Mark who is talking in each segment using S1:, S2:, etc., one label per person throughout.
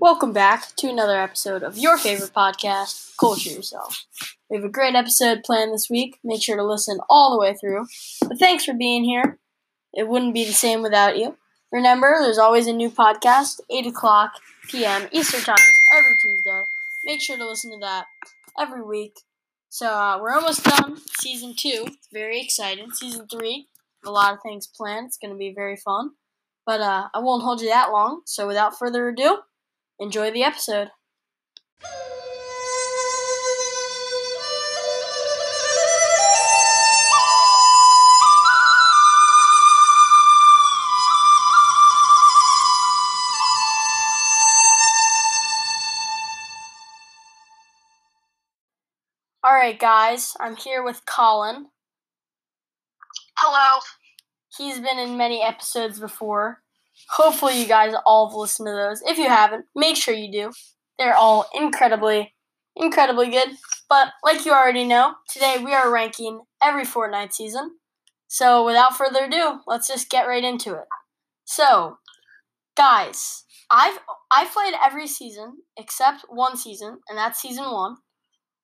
S1: Welcome back to another episode of your favorite podcast, Culture Yourself. We have a great episode planned this week. Make sure to listen all the way through. But thanks for being here. It wouldn't be the same without you. Remember, there's always a new podcast, 8 o'clock p.m. Eastern Time every Tuesday. Make sure to listen to that every week. So uh, we're almost done. Season 2. Very exciting. Season 3. A lot of things planned. It's going to be very fun. But uh, I won't hold you that long. So without further ado, enjoy the episode. All right, guys, I'm here with Colin.
S2: Hello.
S1: He's been in many episodes before. Hopefully, you guys all have listened to those. If you haven't, make sure you do. They're all incredibly, incredibly good. But, like you already know, today we are ranking every Fortnite season. So, without further ado, let's just get right into it. So, guys, I've I've played every season except one season, and that's season one.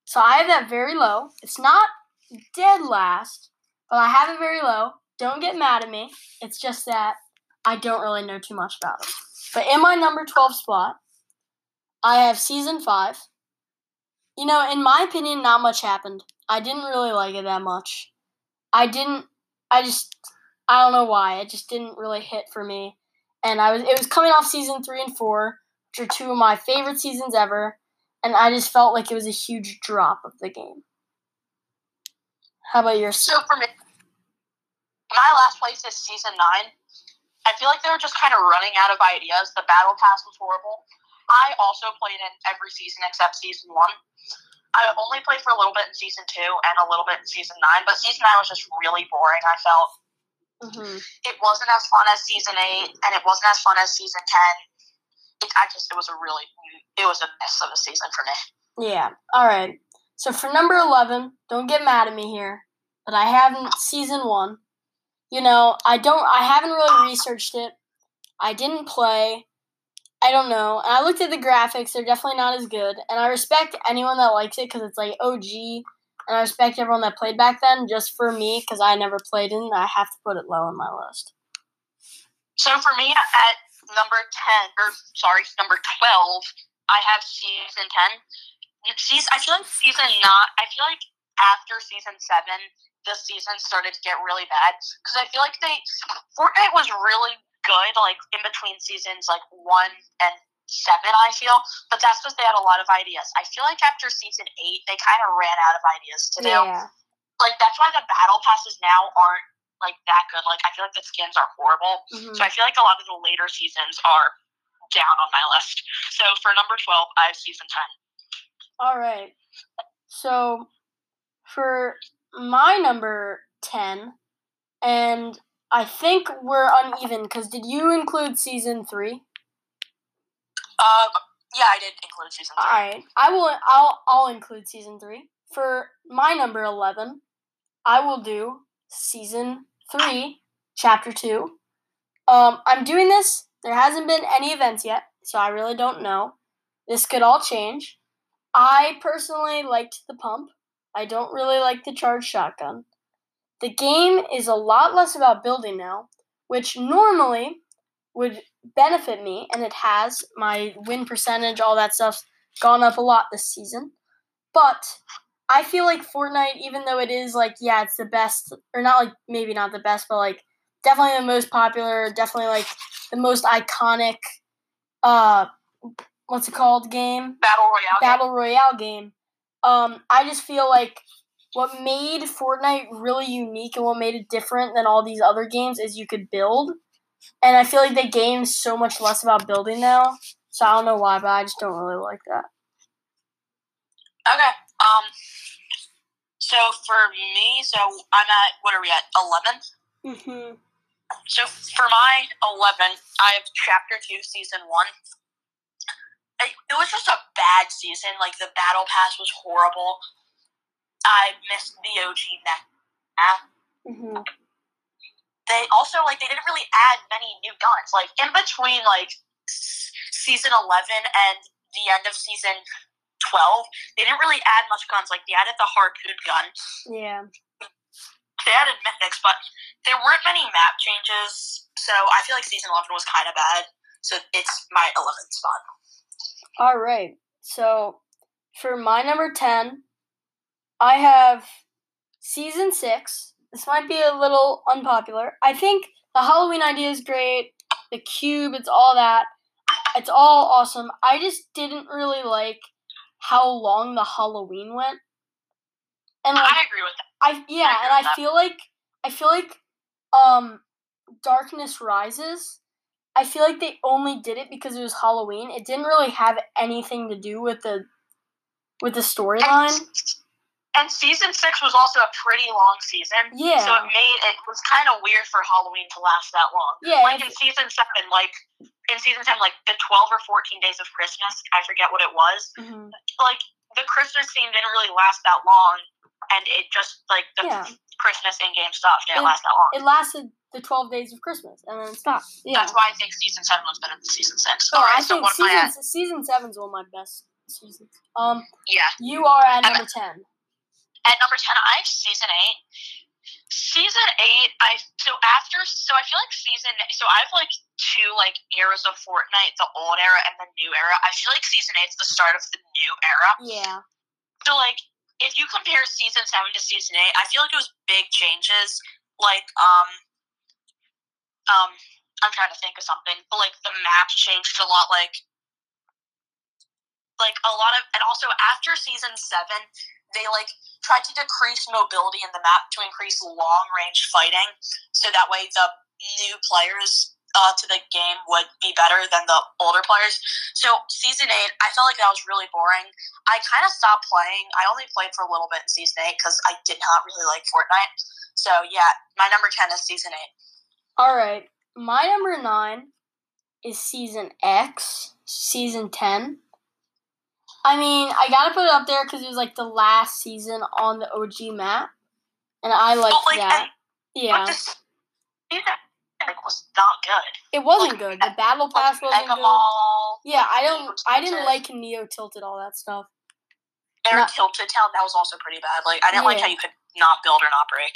S1: So I have that very low. It's not dead last, but I have it very low. Don't get mad at me. It's just that I don't really know too much about it. But in my number 12 spot, I have season 5. You know, in my opinion, not much happened. I didn't really like it that much. I didn't, I just, I don't know why. It just didn't really hit for me. And I was, it was coming off season 3 and 4, which are two of my favorite seasons ever and I just felt like it was a huge drop of the game. How about yours?
S2: So for me, my last place is season nine. I feel like they were just kind of running out of ideas. The battle pass was horrible. I also played in every season except season one. I only played for a little bit in season two and a little bit in season nine, but season nine was just really boring. I felt
S1: mm-hmm.
S2: it wasn't as fun as season eight, and it wasn't as fun as season ten. It, I just it was a really it was a mess of a season for me.
S1: Yeah. All right. So for number eleven, don't get mad at me here, but I haven't season one. You know, I don't. I haven't really ah. researched it. I didn't play. I don't know. And I looked at the graphics; they're definitely not as good. And I respect anyone that likes it because it's like OG. And I respect everyone that played back then. Just for me, because I never played in, I have to put it low on my list.
S2: So for me, at number ten, or sorry, number twelve, I have season ten. Season, I feel like season not. I feel like after season seven, this season started to get really bad because I feel like they Fortnite was really good like in between seasons like one and seven. I feel, but that's because they had a lot of ideas. I feel like after season eight, they kind of ran out of ideas to do.
S1: Yeah.
S2: Like that's why the battle passes now aren't like that good. Like I feel like the skins are horrible.
S1: Mhm.
S2: So I feel like a lot of the later seasons are down on my list. So for number twelve, I have season ten.
S1: All right. So for my number 10, and I think we're uneven because did you include season 3?
S2: Um, yeah, I did include season
S1: All right. I will I'll I'll include season 3. For my number 11, I will do season 3, chapter 2. Um I'm doing this. There hasn't been any events yet, so I really don't know. This could all change. I personally liked the pump. I don't really like the charge shotgun. The game is a lot less about building now, which normally would benefit me, and it has. My win percentage, all that stuff's gone up a lot this season. But I feel like Fortnite, even though it is like, yeah, it's the best, or not like maybe not the best, but like definitely the most popular, definitely like the most iconic, uh, what's it called game?
S2: Battle Royale. game.
S1: battle royale game. Um, I just feel like what made Fortnite really unique and what made it different than all these other games is you could build. And I feel like the game's so much less about building now. So I don't know why, but I just don't really like that.
S2: Okay. Um. So for me, so I'm at what are we at? Eleven.
S1: Mm-hmm.
S2: So for my eleven, I have chapter two, season one. It, was just a bad season. Like the battle pass was horrible. I missed the OG mech.
S1: Mm-hmm.
S2: They also like they didn't really add many new guns. Like in between like s- season 11 and the end of season 12, they didn't really add much guns. Like, they added the harpoon gun.
S1: Yeah.
S2: They added mythics, but there weren't many map changes. So I feel like season 11 was kind of bad. So it's my 11th spot.
S1: All right. So for my number 10, I have season 6. This might be a little unpopular. I think the Halloween idea is great. The cube, it's all that. It's all awesome. I just didn't really like how long the Halloween went. And like,
S2: I agree with that.
S1: I yeah,
S2: agree
S1: and I
S2: that.
S1: feel like I feel like um Darkness Rises. I feel like they only did it because it was Halloween. It didn't really have anything to do with the with the storyline.
S2: And season six was also a pretty long season.
S1: Yeah.
S2: So it made it was kind of weird for Halloween to last that long.
S1: Yeah,
S2: Like in season seven, like in season ten, like the twelve or fourteen days of Christmas, I forget what it was.
S1: mhm.
S2: Like the Christmas scene didn't really last that long, and it just like the
S1: Yeah.
S2: Christmas in-game stuff didn't
S1: It-
S2: last that long.
S1: It lasted the twelve days of Christmas and then stop. Yeah.
S2: That's why I think season seven was better than season six.
S1: So
S2: All
S1: I
S2: so
S1: think
S2: I
S1: season
S2: at?
S1: season seven's one of my best seasons. Um,
S2: Yeah.
S1: you are at
S2: I'm
S1: number ten.
S2: At number ten, I have season eight. Season eight, I so after so I feel like season so I have like two like eras of Fortnite, the old era and the new era. I feel like season eight's the start of the new era.
S1: Yeah.
S2: So like if you compare season seven to season eight, I feel like it was big changes. Like um um I'm trying to think of something, but like the map changed a lot. Like like a lot of and also after season seven, they like tried to decrease mobility in the map to increase long range fighting, so that way the new players uh, to the game would be better than the older players. So season eight, I felt like that was really boring. I kind of stopped playing. I only played for a little bit in season eight because I did not really like Fortnite. So yeah, my number ten is season eight.
S1: All right. My number nine is season X, season ten. I mean, I gotta put it up there because it was like the last season on the OG map, and I oh, liked
S2: But like,
S1: that.
S2: and,
S1: Yeah,
S2: this like, was not good.
S1: it wasn't
S2: like,
S1: good. The battle pass
S2: Like,
S1: wasn't good. Yeah, I don't. I didn't like Neo tilted all that stuff.
S2: Air Tilted Town. That was also pretty bad. Like I didn't like how you could not build or not break.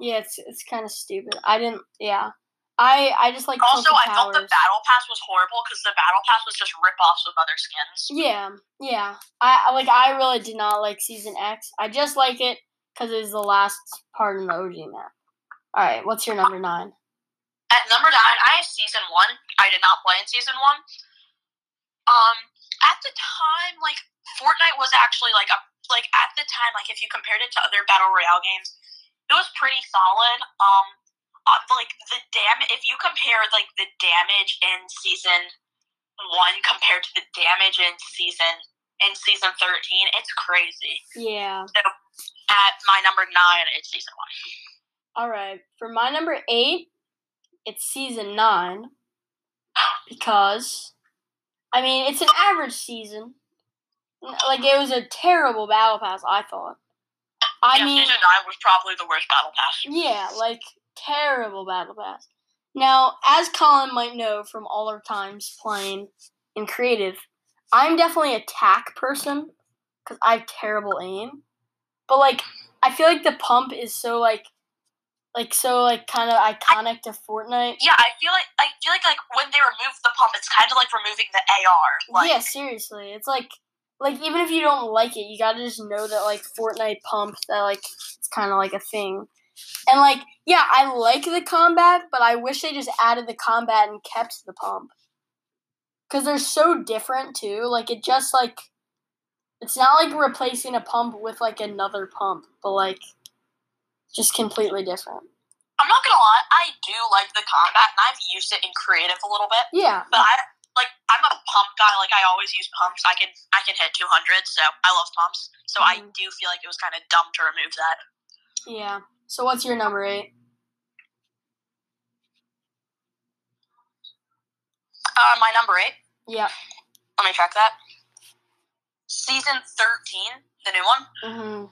S1: Yeah, it's it's kind of stupid. I didn't. Yeah, I I just like
S2: Also, I felt the battle pass was horrible because the battle pass was just rip-offs of other skins.
S1: Yeah, yeah. I like. I really did not like season X. I just like it because it was the last part in the OG map. All right, what's your number nine?
S2: At number nine, I have season one. I did not play in season one. Um, at the time, like Fortnite was actually like a like at the time, like if you compared it to other battle royale games, it was pretty solid. Um, uh, like the dam, if you compare like the damage in season one compared to the damage in season in season thirteen, it's crazy.
S1: Yeah.
S2: So at my number nine, it's season one.
S1: All right. For my number eight, it's season nine because, I mean, it's an average season. Like it was a terrible battle pass. I thought. I
S2: yeah,
S1: mean,
S2: season nine was probably the worst battle pass.
S1: Yeah, like terrible battle pass. Now, as Colin might know from all our times playing in creative, I'm definitely a tack person because I have terrible aim. But like, I feel like the pump is so like, like so like kind of iconic to Fortnite.
S2: Yeah, I feel like I feel like like when they remove the pump, it's kind of like removing the AR. Like,
S1: yeah, seriously, it's like like even if you don't like it, you gotta just know that like Fortnite pump that like it's kind of like a thing. And like yeah, I like the combat, but I wish they just added the combat and kept the pump. Cause they're so different too. Like it just like it's not like replacing a pump with like another pump, but like just completely different.
S2: I'm not gonna lie, I do like the combat, and I've used it in creative a little bit.
S1: Yeah.
S2: But I I'm a pump guy. Like I always use pumps. I can I can hit 200, so I love pumps. So I
S1: Mhm.
S2: do feel like it was kind of dumb to remove that.
S1: Yeah. So what's your number eight?
S2: Uh, my number eight.
S1: Yeah.
S2: Let me check that. Season 13, the new one.
S1: hmm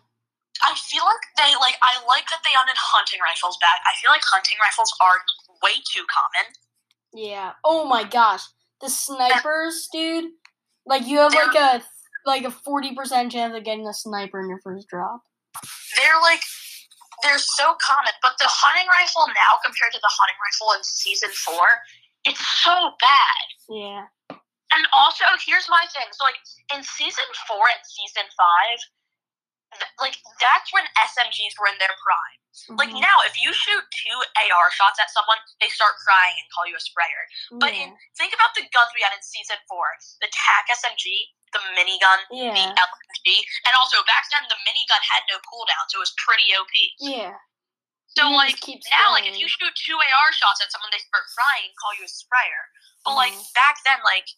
S2: I feel like they like I like that they added hunting rifles back. I feel like hunting rifles are way too common.
S1: Yeah. Oh my gosh. The snipers, dude. Like you have like a like a forty percent chance of getting a sniper in your first drop.
S2: They're like they're so common, but the hunting rifle now compared to the hunting rifle in season four, it's so bad.
S1: Yeah.
S2: And also, here's my thing. So, like in season four and season five, th- like that's when SMGs were in their prime. Like
S1: Mhm.
S2: now, if you shoot two AR shots at someone, they start crying and call you a sprayer. But in, think about the guns we had in season four: the TAC SMG, the minigun, the. LMG, and also back then the minigun had no cooldown, so it was pretty OP.
S1: Yeah.
S2: So
S1: You
S2: like now, like if you shoot two AR shots at someone, they start crying and call you a sprayer. But like
S1: Mhm.
S2: back then, like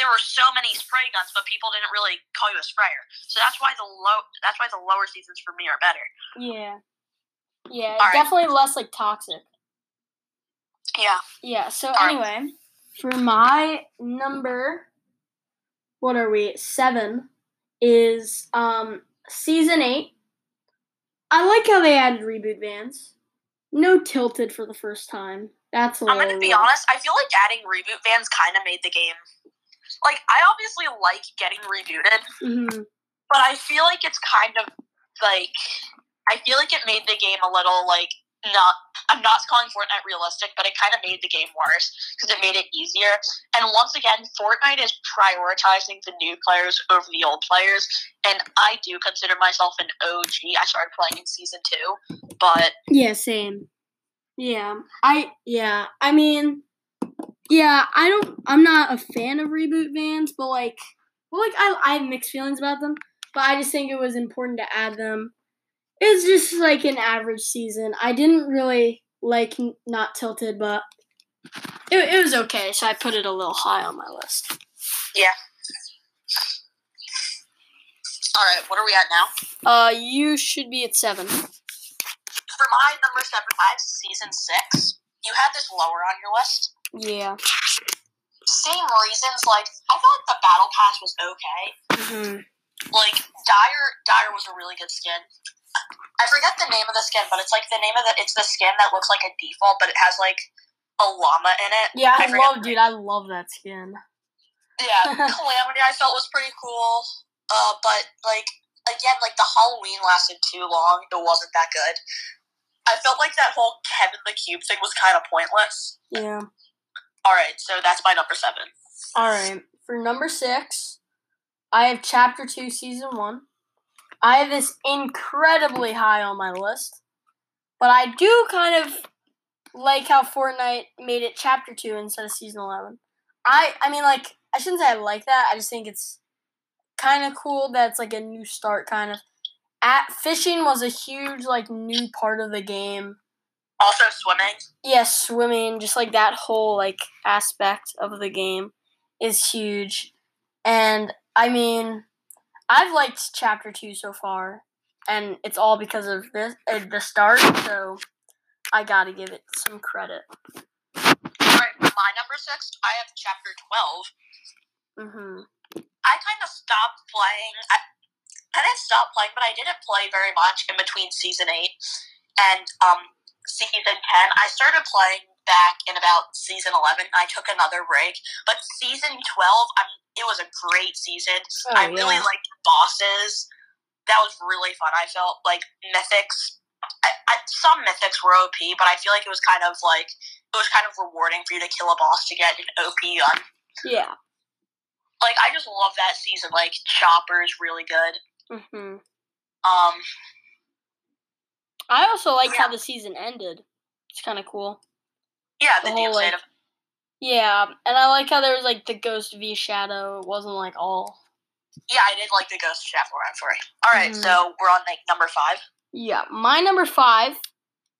S2: there were so many spray guns, but people didn't really call you a sprayer. So that's why the low that's why the lower seasons for me are better.
S1: Yeah. Yeah,
S2: Alright.
S1: definitely less like toxic.
S2: Yeah.
S1: Yeah, so
S2: Alright.
S1: anyway, for my number what are we? 7 is um season 8. I like how they added reboot vans. No tilted for the first time. That's a
S2: I'm gonna be honest. I feel like adding reboot vans kind of made the game. Like I obviously like getting rebooted,
S1: Mhm.
S2: but I feel like it's kind of like I feel like it made the game a little like not. I'm not calling Fortnite realistic, but it kind of made the game worse because it made it easier. And once again, Fortnite is prioritizing the new players over the old players. And I do consider myself an OG. I started playing in season two, but
S1: Yeah, same. Yeah. I yeah, I mean yeah, I don't I'm not a fan of reboot vans, but like well like I I have mixed feelings about them, but I just think it was important to add them. It's just like an average season. I didn't really like not tilted, but it, it was okay, so I put it a little high on my list. Yeah.
S2: All right, what are we at now?
S1: Uh you should be at 7.
S2: For my number seven, I have season six. You had this lower on your list.
S1: Yeah.
S2: Same reasons. Like I thought the battle pass was okay.
S1: Mhm.
S2: like Dire, Dire was a really good skin. I forget the name of the skin, but it's like the name of the it's the skin that looks like a default, but it has like a llama in it.
S1: Yeah, I,
S2: I
S1: love dude, I love that skin.
S2: Yeah, Calamity I felt was pretty cool. Uh, but like again, like the Halloween lasted too long. It wasn't that good. I felt like that whole Kevin the Cube thing was kind of pointless.
S1: Yeah.
S2: All right, so that's my number seven.
S1: All right. For number six, I have Chapter Two, Season One. I have this incredibly high on my list, but I do kind of like how Fortnite made it Chapter Two instead of Season Eleven. I, I mean, like, I shouldn't say I like that. I just think it's kind of cool that it's like a new start, kind of. At fishing was a huge like new part of the game
S2: Also, swimming.
S1: yes, swimming, just like that whole like aspect of the game is huge. And I mean, I've liked chapter 2 so far, and it's all because of this uh, the start, so I got to give it some credit.
S2: All right, my number six, I have chapter twelve.
S1: Mhm.
S2: I kind of stopped playing. I, I didn't stop playing, but I didn't play very much in between season eight and um season ten. I started playing back in about season eleven. I took another break, but season twelve, I mean, it was a great season.
S1: Oh,
S2: I really
S1: yeah.
S2: liked bosses. That was really fun. I felt like mythics. I, I, some mythics were OP, but I feel like it was kind of like it was kind of rewarding for you to kill a boss to get an OP gun.
S1: Yeah.
S2: Like I just love that season. Like Chopper is really good.
S1: Mhm.
S2: Um,
S1: I also like how the season ended. It's kind of cool.
S2: yeah, the,
S1: The whole, like,
S2: of
S1: Yeah, and I like how there was like the ghost v shadow. It wasn't like all.
S2: yeah, I did like the Ghost Shaft Run for it. All right,
S1: Mhm.
S2: so we're on like number five.
S1: Yeah, my number five,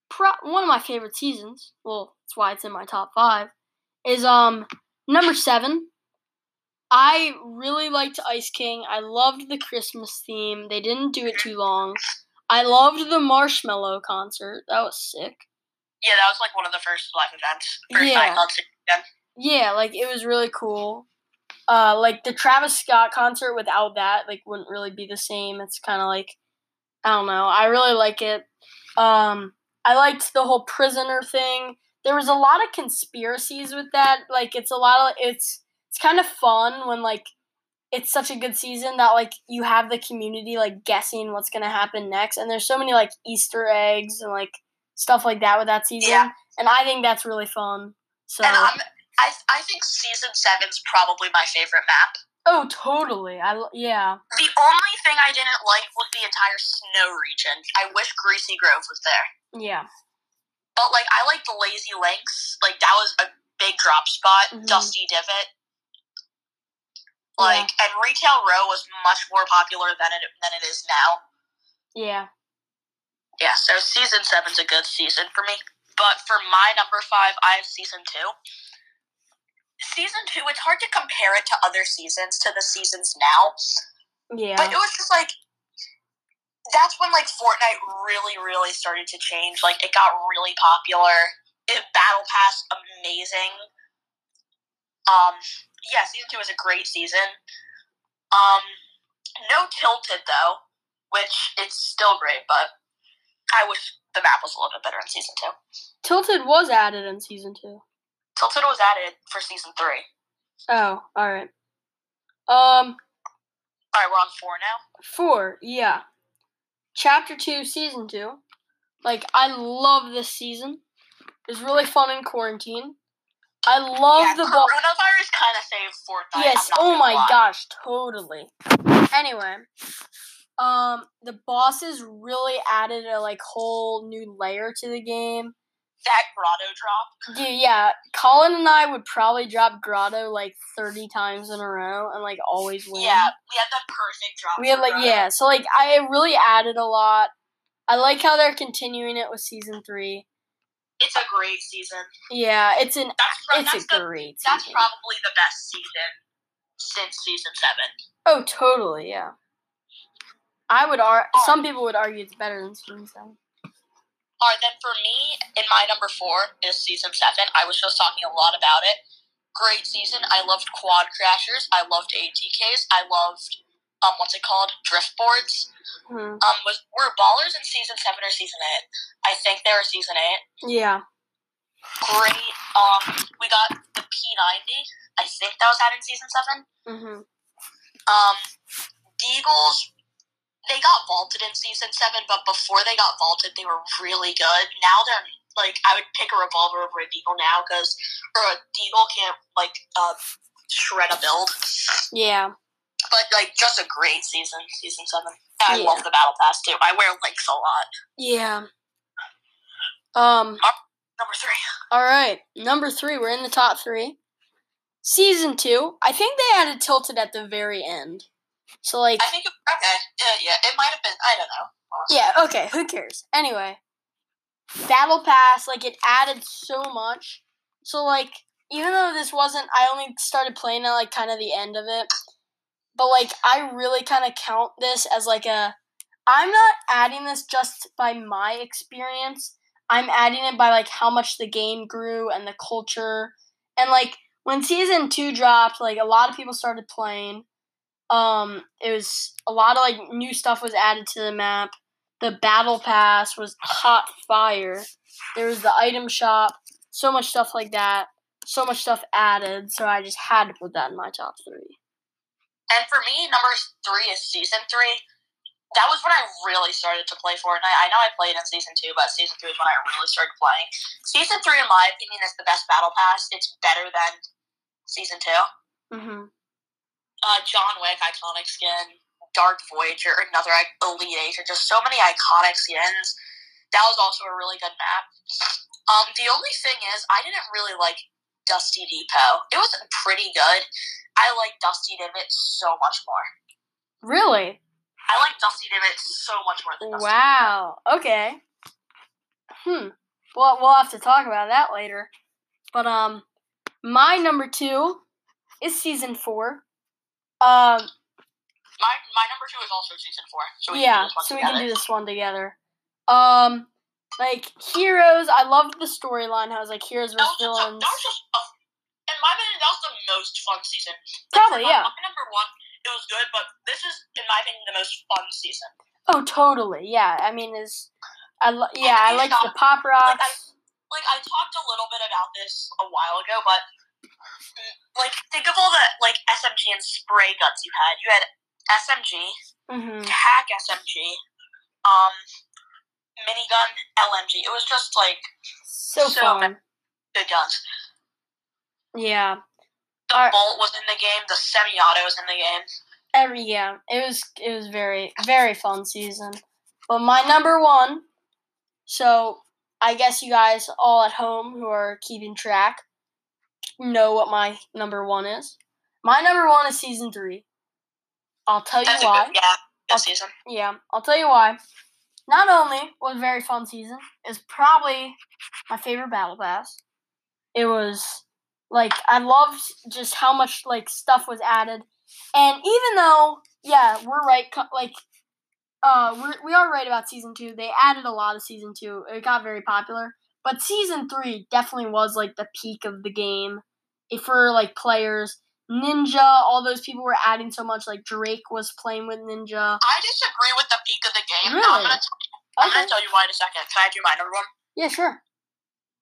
S1: pro- one of my favorite seasons. Well, that's why it's in my top five. Is um number seven. I really liked Ice King. I loved the Christmas theme. They didn't do it too long. I loved the Marshmello concert. That was sick.
S2: Yeah, that was like one of the first live events. First
S1: Yeah. Yeah, like it was really cool. Uh, like the Travis Scott concert without that, like wouldn't really be the same. It's kind of like I don't know. I really like it. Um, I liked the whole prisoner thing. there was a lot of conspiracies with that. Like it's a lot of it's it's kind of fun when like it's such a good season that like you have the community like guessing what's gonna happen next, and there's so many like Easter eggs and like stuff like that with that season,
S2: Yeah.
S1: and I think that's really fun. So
S2: And I'm, I I think season seven's probably my favorite map.
S1: oh, totally, I yeah
S2: The only thing I didn't like was the entire snow region. I wish Greasy Grove was there.
S1: yeah
S2: But like I like the Lazy Links. Like that was a big drop spot.
S1: Mhm.
S2: Dusty Divot. Like and Retail Row was much more popular than it than it is now.
S1: yeah
S2: Yeah, so season seven's a good season for me. But for my number five, I have season two. Season two, it's hard to compare it to other seasons to the seasons now.
S1: yeah
S2: But it was just like that's when like Fortnite really, really started to change. Like it got really popular. It battle pass amazing. Um yeah, season two was a great season. Um no tilted though, which it's still great, but I wish the map was a little bit better in season two.
S1: Tilted was added in season two.
S2: Tilted was added for season three.
S1: Oh, all right. Um,
S2: Alright, we're on four now.
S1: four, yeah. Chapter two, season two. Like, I love this season. It's really fun in quarantine. I love
S2: yeah,
S1: the ball.
S2: coronavirus kind of saved Fortnite.
S1: Yes. Oh my
S2: lie.
S1: gosh, totally. Anyway, um, the bosses really added a like whole new layer to the game.
S2: That grotto drop.
S1: Dude, yeah, Colin and I would probably drop Grotto like thirty times in a row and like always win.
S2: Yeah, we had the perfect drop.
S1: We had like
S2: Grotto.
S1: yeah, so like I really added a lot. I like how they're continuing it with season three.
S2: It's a great season.
S1: Yeah, it's an
S2: That's pro-
S1: it's
S2: that's,
S1: a
S2: the,
S1: great
S2: that's
S1: season.
S2: probably the best season since season seven.
S1: oh, totally, yeah. I would ar- some people would argue it's better than season seven.
S2: Alright, then for me, in my number four is season seven. I was just talking a lot about it. Great season. I loved quad crashers. I loved ATKs. I loved um what's it called? Drift boards.
S1: Hmm.
S2: Um was were ballers in season seven or season eight? I think they were season eight.
S1: Yeah.
S2: Great. Um we got the P ninety. I think that was added in season seven.
S1: Mm-hmm.
S2: Um, Deagles, they got vaulted in season seven, but before they got vaulted, they were really good. Now they're like, I would pick a revolver over a Deagle now because, or a Deagle can't like uh, shred a build.
S1: Yeah.
S2: But like, just a great season, season seven. I
S1: Yeah.
S2: love the battle pass too. I wear links a lot.
S1: Yeah. Um.
S2: Number three.
S1: All right. Number three. We're in the top three. Season two. I think they added tilted at the very end. So like.
S2: I think it, okay, yeah, yeah, it might have been. I don't know. honestly.
S1: Yeah, okay, who cares? Anyway, Battle Pass, like, it added so much. So, like, even though this wasn't, I only started playing at, like, kind of the end of it. But, like, I really kind of count this as, like, a. I'm not adding this just by my experience. I'm adding it by, like, how much the game grew and the culture. And, like, when season two dropped, like, a lot of people started playing. Um, it was a lot of, like, new stuff was added to the map the battle pass was hot fire. There was the item shop, so much stuff like that, so much stuff added. So I just had to put that in my top three.
S2: And for me, number three is season three. That was when I really started to play Fortnite. I know I played in season two, but season three is when I really started playing. Season three, in my opinion, is the best battle pass. It's better than season two.
S1: Mm-hmm.
S2: Uh, John Wick, iconic skin. Dark Voyager, another i- Elite Agent. Just so many iconic skins. That was also a really good map. Um, the only thing is, I didn't really like Dusty Depot. It was pretty good. I like Dusty Divot so much more.
S1: Really?
S2: I like Dusty Divot so much more than Dusty
S1: Wow. Okay. Hmm. Well, we'll have to talk about that later. But um, my number two is season four. Um,
S2: My my number two is also season four. So we
S1: yeah,
S2: can do this one
S1: so we
S2: together.
S1: can do this one together. Um, like heroes, I loved the storyline. How it was like heroes versus villains.
S2: that was just, a, in my opinion, that was the most fun season. Like,
S1: Probably,
S2: my,
S1: yeah.
S2: My number one, it was good, but this is, in my opinion, the most fun season.
S1: Oh, totally. Yeah, I mean, is I lo- yeah, I
S2: Enemy
S1: like the pop rocks.
S2: like I talked a little bit about this a while ago, but like think of all the like SMG and spray guns you had. You had SMG,
S1: hmm
S2: TAC SMG, um, minigun LMG. It was just like
S1: So,
S2: So
S1: fun.
S2: good guns.
S1: Yeah.
S2: The
S1: Alright.
S2: Bolt was in the game. The semi-auto was in the game.
S1: Every yeah, it was it was very very fun season. But my number one, so I guess you guys all at home who are keeping track know what my number one is. My number one is season three. I'll tell you
S2: That's a
S1: why.
S2: good, yeah, good
S1: I'll-
S2: season.
S1: Yeah, I'll tell you why. Not only was a very fun season, it's probably my favorite battle pass. It was like I loved just how much like stuff was added, and even though yeah, we're right, like uh, we're, we are right about season two. They added a lot of season two. It got very popular, but season three definitely was like the peak of the game. If for like players, Ninja, all those people were adding so much. Like Drake was playing with Ninja.
S2: I disagree with the peak of the game. Now, I'm
S1: Really?
S2: gonna tell you, I'm
S1: Okay.
S2: gonna tell you why in a second. Can I do my number one?
S1: Yeah, sure.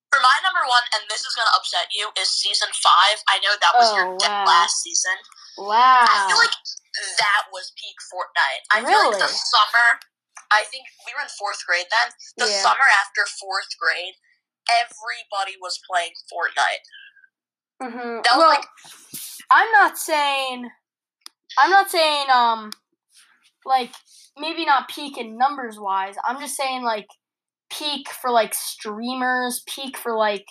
S2: For my number one, and this is gonna upset you, is season five. I know that was
S1: Oh,
S2: your
S1: wow.
S2: last season.
S1: Wow.
S2: I feel like that was peak Fortnite. I feel like the summer. I think we were in fourth grade then. The
S1: Yeah.
S2: summer after fourth grade, everybody was playing Fortnite.
S1: Mm-hmm.
S2: That was
S1: well,
S2: like
S1: I'm not saying, I'm not saying, um, like maybe not peak in numbers wise. I'm just saying like peak for like streamers, peak for like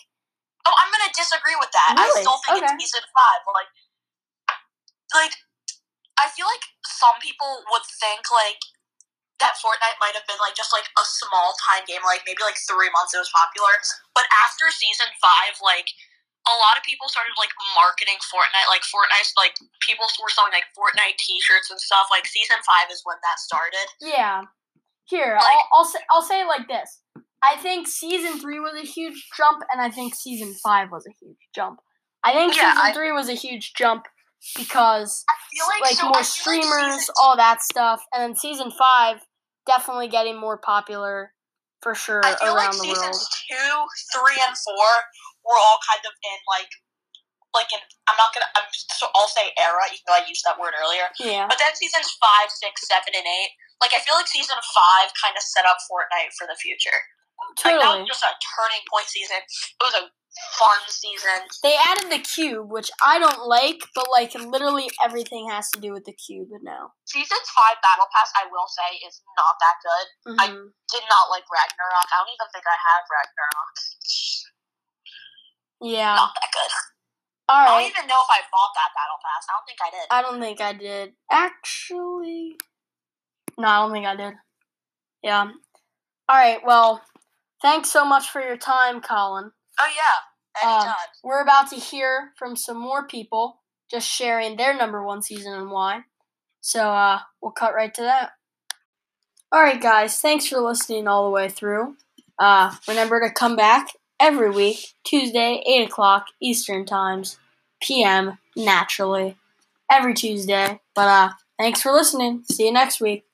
S2: Oh, I'm gonna disagree with that. I
S1: Really?
S2: still think
S1: Okay.
S2: it's season five. Like, like, I feel like some people would think like that Fortnite might have been like just like a small time game, like maybe like three months it was popular. But after season five, like a lot of people started like marketing Fortnite. Like Fortnite, like people were selling like Fortnite T-shirts and stuff. Like season five is when that started.
S1: yeah. Here,
S2: Like-
S1: I'll, I'll say I'll say it like this. I think season three was a huge jump, and I think season five was a huge jump. I think
S2: Yeah,
S1: season
S2: I-
S1: three was a huge jump because
S2: I feel like,
S1: like
S2: so
S1: more
S2: like
S1: streamers,
S2: season
S1: all that stuff, and then season five definitely getting more popular for sure
S2: I feel like
S1: around the world.
S2: two, three, and four were all kind of in like, like in. I'm not gonna. I'm so I'll say era, even though I used that word earlier.
S1: Yeah,
S2: But then seasons five, six, seven, and eight. Like I feel like season five kind of set up Fortnite for the future. Like that was just a turning point season. It was a fun season.
S1: They added the cube, which I don't like, but like literally everything has to do with the cube now.
S2: Season five battle pass, I will say, is not that good. I-
S1: Mhm.
S2: Did not like Ragnarok. I don't even think I have Ragnarok.
S1: Yeah.
S2: Not that good.
S1: All
S2: I don't even know if I bought that battle pass. I don't think I did.
S1: I don't think I did. Actually, no, I don't think I did. Yeah. All right. Well, thanks so much for your time, Colin.
S2: Oh yeah,
S1: Um. We're about to hear from some more people just sharing their number one season and why. So uh, we'll cut right to that. All right, guys. Thanks for listening all the way through. Uh, remember to come back every week, Tuesday, 8 o'clock Eastern Times, PM, naturally. Every Tuesday. But uh, thanks for listening. See you next week.